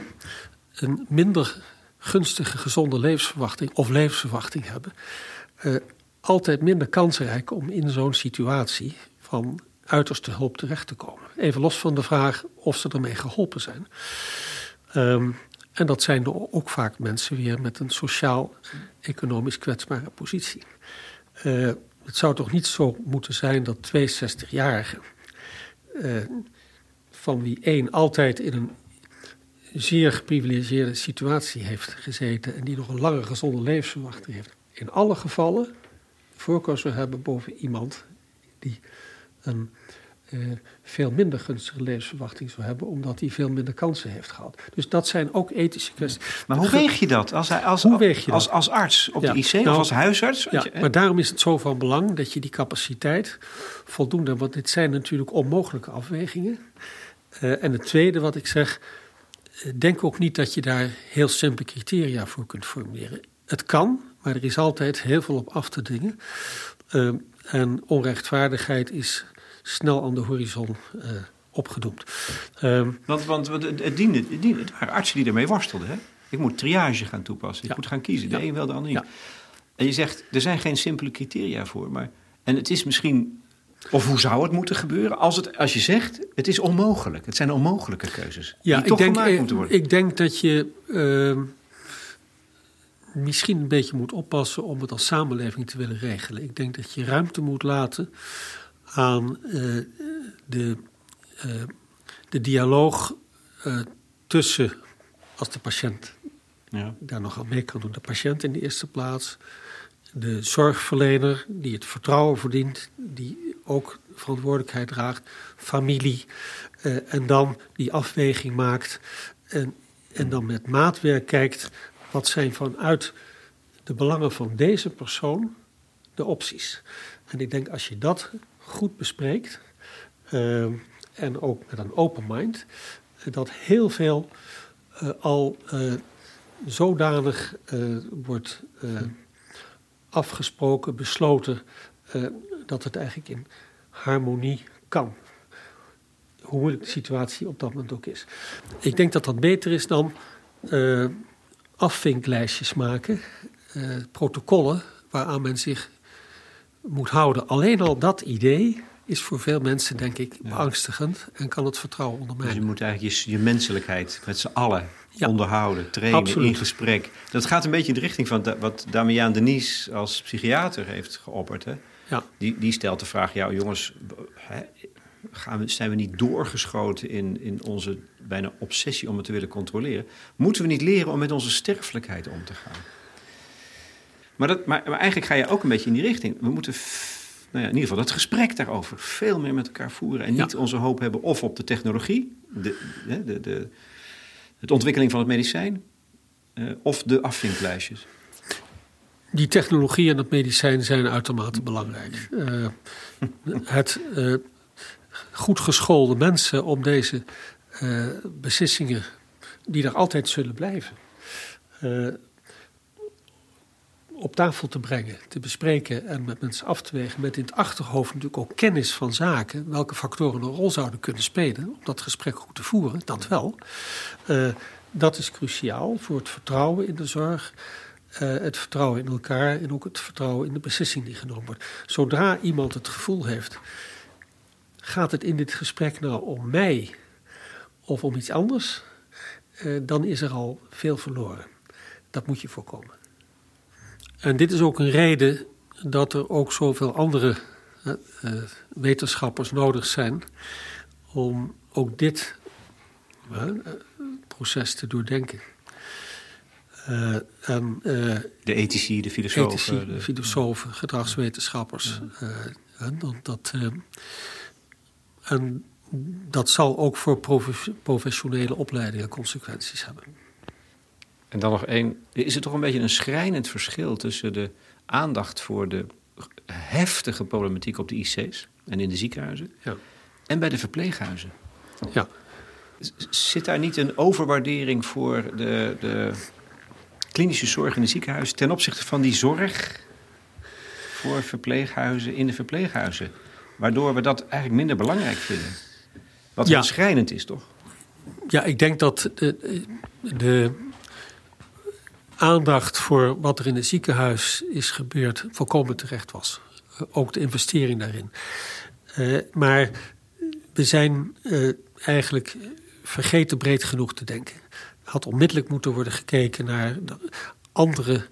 een minder gunstige, gezonde levensverwachting of levensverwachting hebben, altijd minder kansrijk om in zo'n situatie van uiterste hulp terecht te komen. Even los van de vraag of ze ermee geholpen zijn. Um, en dat zijn ook vaak mensen weer met een sociaal-economisch kwetsbare positie. Uh, het zou toch niet zo moeten zijn dat 62-jarigen, uh, van wie één altijd in een zeer geprivilegeerde situatie heeft gezeten en die nog een lange gezonde levensverwachting heeft, in alle gevallen voorkeur zou hebben boven iemand die een uh, veel minder gunstige levensverwachting zou hebben, omdat hij veel minder kansen heeft gehad. Dus dat zijn ook ethische kwesties. Maar hoe weeg je dat als, als, hoe weeg je als, dat? als arts op ja, de IC nou, of als huisarts? Ja, je, maar daarom is het zo van belang dat je die capaciteit voldoende, want dit zijn natuurlijk onmogelijke afwegingen. Uh, en het tweede wat ik zeg, denk ook niet dat je daar heel simpele criteria voor kunt formuleren. Het kan, maar er is altijd heel veel op af te dingen. Uh, en onrechtvaardigheid is snel aan de horizon uh, opgedoemd. Uh, want, want het, diende, het, diende, het waren artsen die ermee worstelden. Hè? Ik moet triage gaan toepassen. Ik ja. moet gaan kiezen. De ja. een wel, de ander niet. Ja. En je zegt, er zijn geen simpele criteria voor. Maar, en het is misschien of hoe zou het moeten gebeuren? Als, het, als je zegt, het is onmogelijk. Het zijn onmogelijke keuzes. Ja, die ik toch denk, gemaakt moeten worden. Ik denk dat je uh, misschien een beetje moet oppassen om het als samenleving te willen regelen. Ik denk dat je ruimte moet laten aan uh, de, uh, de dialoog uh, tussen, als de patiënt ja. daar nog aan mee kan doen, de patiënt in de eerste plaats, de zorgverlener die het vertrouwen verdient, die ook verantwoordelijkheid draagt, familie, en dan die afweging maakt en, en dan met maatwerk kijkt wat zijn vanuit de belangen van deze persoon de opties. En ik denk als je dat goed bespreekt uh, en ook met een open mind, dat heel veel uh, al uh, zodanig wordt afgesproken, besloten eh, dat het eigenlijk in harmonie kan. Hoe moeilijk de situatie op dat moment ook is. Ik denk dat dat beter is dan afvinklijstjes maken, protocollen waaraan men zich moet houden. Alleen al dat idee is voor veel mensen, denk ik, beangstigend en kan het vertrouwen ondermijnen. Dus je moet eigenlijk je, je menselijkheid met z'n allen onderhouden, trainen, in gesprek. Dat gaat een beetje in de richting van wat Damian Denies als psychiater heeft geopperd. Hè? Ja. Die, die stelt de vraag, ja jongens, hè, gaan we, zijn we niet doorgeschoten in, in onze bijna obsessie om het te willen controleren? Moeten we niet leren om met onze sterfelijkheid om te gaan? Maar, dat, maar, maar eigenlijk ga je ook een beetje in die richting. We moeten nou ja, in ieder geval dat gesprek daarover veel meer met elkaar voeren. En niet onze hoop hebben of op de technologie, de, de, de, de ontwikkeling van het medicijn, uh, of de afvinklijstjes. Die technologie en het medicijn zijn uitermate belangrijk. Uh, het uh, goed geschoolde mensen om deze beslissingen, die er altijd zullen blijven, op tafel te brengen, te bespreken en met mensen af te wegen. Met in het achterhoofd natuurlijk ook kennis van zaken. Welke factoren een rol zouden kunnen spelen om dat gesprek goed te voeren. Dat wel. Uh, dat is cruciaal voor het vertrouwen in de zorg. Uh, het vertrouwen in elkaar en ook het vertrouwen in de beslissing die genomen wordt. Zodra iemand het gevoel heeft, gaat het in dit gesprek nou om mij of om iets anders, uh, dan is er al veel verloren. Dat moet je voorkomen. En dit is ook een reden dat er ook zoveel andere uh, wetenschappers nodig zijn om ook dit uh, proces te doordenken. En, de ethici, de filosofen. Ethici, de, filosofen, gedragswetenschappers. dat, dat en dat zal ook voor professionele opleidingen consequenties hebben. En dan nog één. Is het toch een beetje een schrijnend verschil tussen de aandacht voor de heftige problematiek op de IC's en in de ziekenhuizen ja. en bij de verpleeghuizen? Ja. Zit daar niet een overwaardering voor de, de klinische zorg in de ziekenhuizen ten opzichte van die zorg voor verpleeghuizen in de verpleeghuizen? Waardoor we dat eigenlijk minder belangrijk vinden. Wat ja. schrijnend is, toch? Ja, ik denk dat de, de aandacht voor wat er in het ziekenhuis is gebeurd volkomen terecht was. Ook de investering daarin. Uh, maar we zijn uh, eigenlijk vergeten breed genoeg te denken. Had onmiddellijk moeten worden gekeken naar andere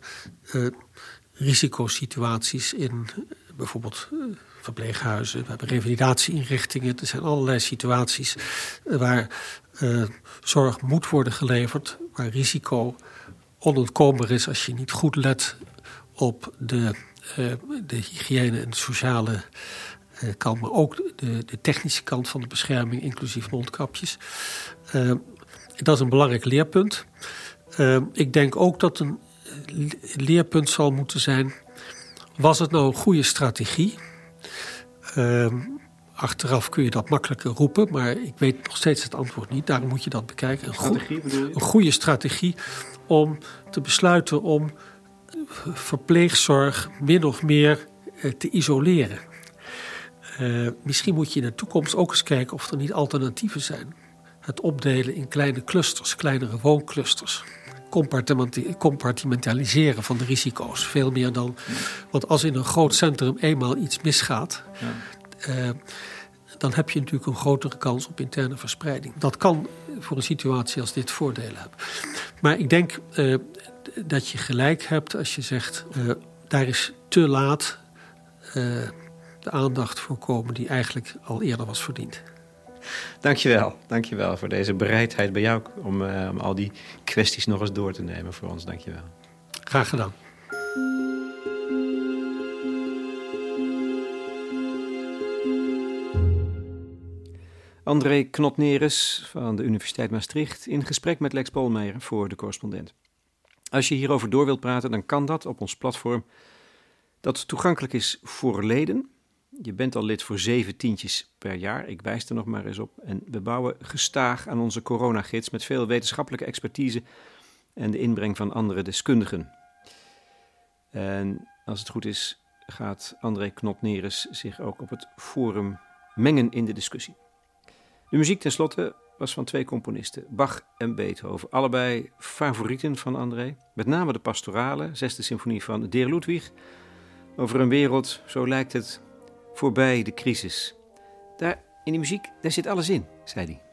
uh, risicosituaties in bijvoorbeeld verpleeghuizen. We hebben revalidatieinrichtingen. Er zijn allerlei situaties waar zorg moet worden geleverd, waar risico onontkoombaar is als je niet goed let op de, uh, de hygiëne en de sociale uh, kant, maar ook de, de, technische kant van de bescherming, inclusief mondkapjes. Uh, dat is een belangrijk leerpunt. ik denk ook dat een leerpunt zal moeten zijn: was het nou een goede strategie? Achteraf kun je dat makkelijker roepen, maar ik weet nog steeds het antwoord niet. Daarom moet je dat bekijken. Een, strategie, een goede strategie om te besluiten om verpleegzorg min of meer eh, te isoleren. Uh, misschien moet je in de toekomst ook eens kijken of er niet alternatieven zijn. Het opdelen in kleine clusters, kleinere woonclusters. Compartimentaliseren van de risico's. Veel meer dan. Want als in een groot centrum eenmaal iets misgaat. Ja. Uh, dan heb je natuurlijk een grotere kans op interne verspreiding. Dat kan voor een situatie als dit voordelen hebben. Maar ik denk uh, dat je gelijk hebt als je zegt, uh, daar is te laat uh, de aandacht voor komen die eigenlijk al eerder was verdiend. Dankjewel, dankjewel voor deze bereidheid bij jou om, om al die kwesties nog eens door te nemen voor ons. Dankjewel. Graag gedaan. André Knotneres van de Universiteit Maastricht in gesprek met Lex Polmeijer voor de correspondent. Als je hierover door wilt praten, dan kan dat op ons platform dat toegankelijk is voor leden. Je bent al lid voor zeven tientjes per jaar, ik wijs er nog maar eens op. En we bouwen gestaag aan onze coronagids met veel wetenschappelijke expertise en de inbreng van andere deskundigen. En als het goed is, gaat André Knotneres zich ook op het forum mengen in de discussie. De muziek tenslotte was van twee componisten, Bach en Beethoven. Allebei favorieten van André. Met name de pastorale, zesde symfonie van Deer Ludwig. Over een wereld, zo lijkt het, voorbij de crisis. Daar in die muziek, daar zit alles in, zei hij.